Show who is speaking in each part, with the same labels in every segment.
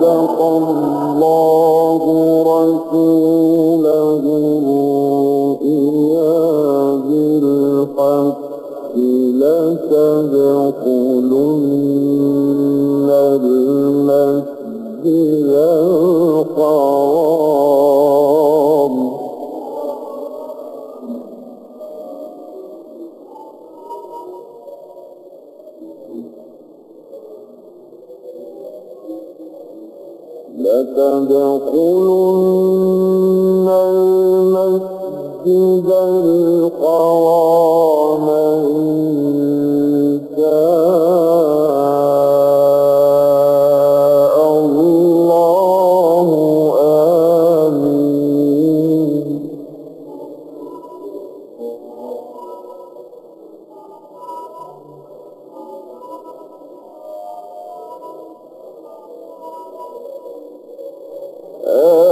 Speaker 1: صدق الله رسوله إياه بالحق لتدخلن المسجد الحرام. تدخلن المسجد Oh.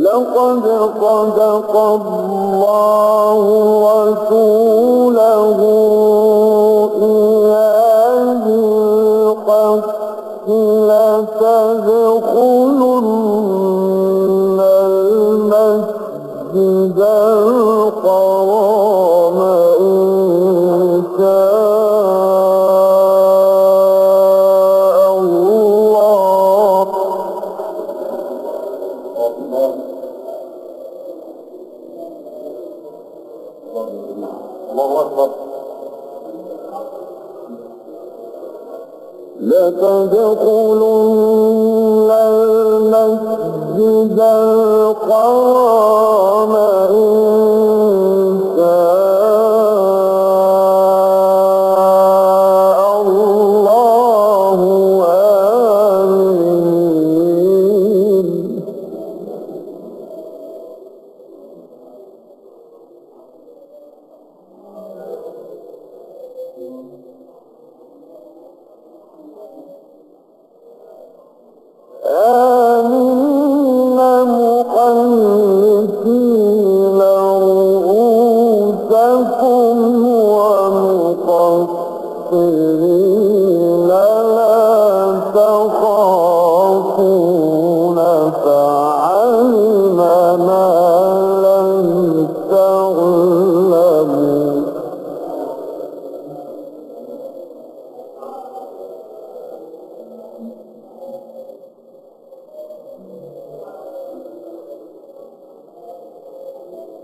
Speaker 1: لقد صدق الله رسوله إياه الحق لتدخلن المسجد. لتدخلن المسجد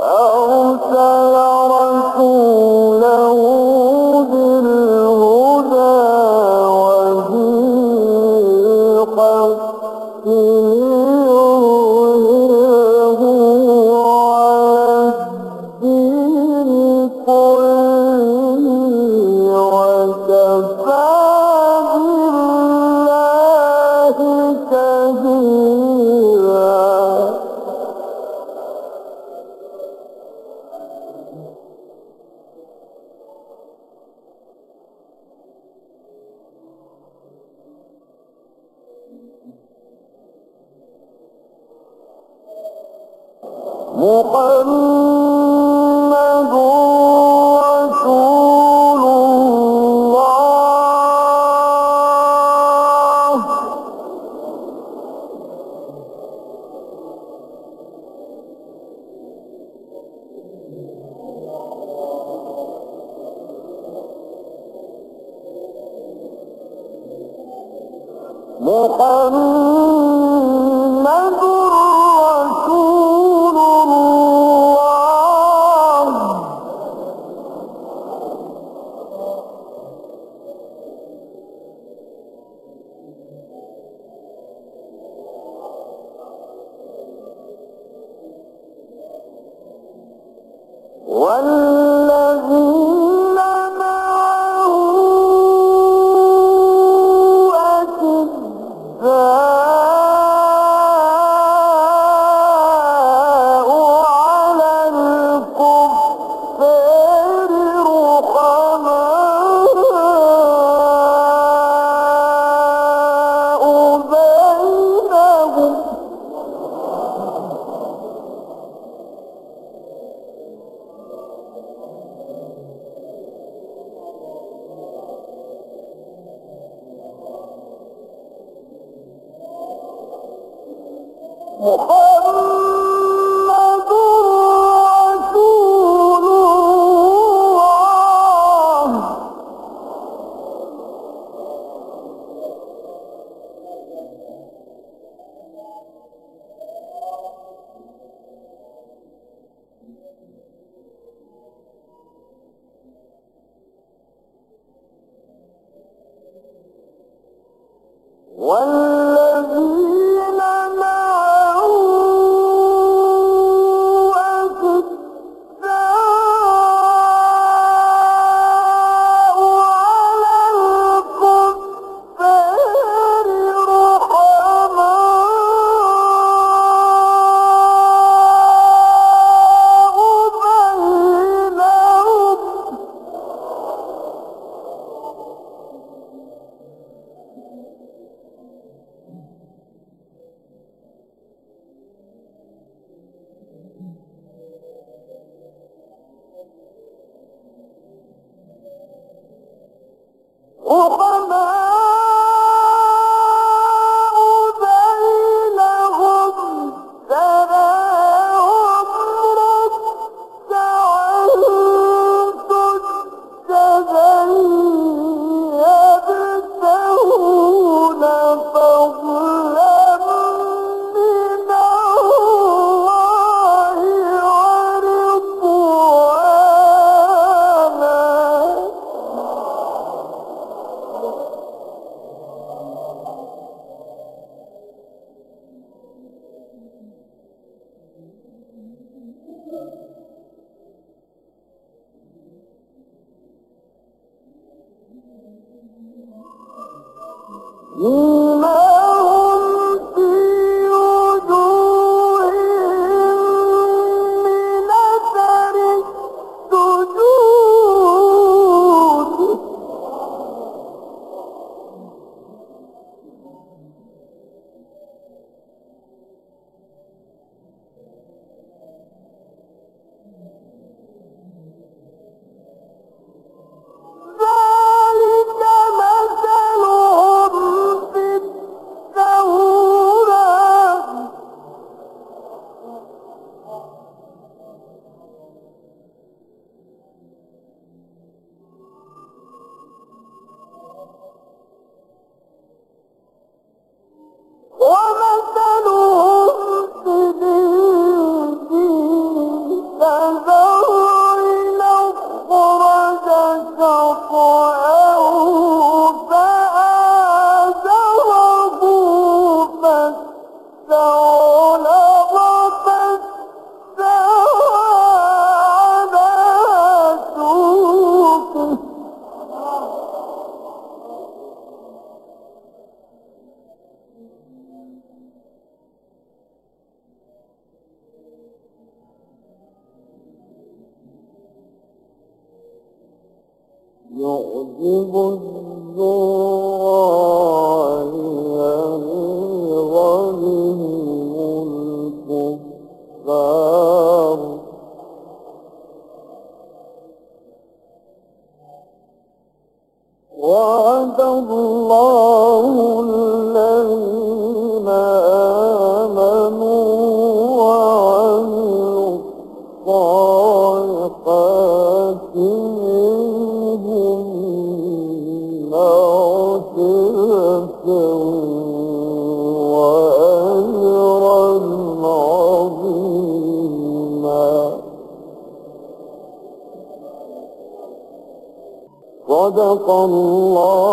Speaker 1: Oh. محمد والذين والذين hubo الله العظيم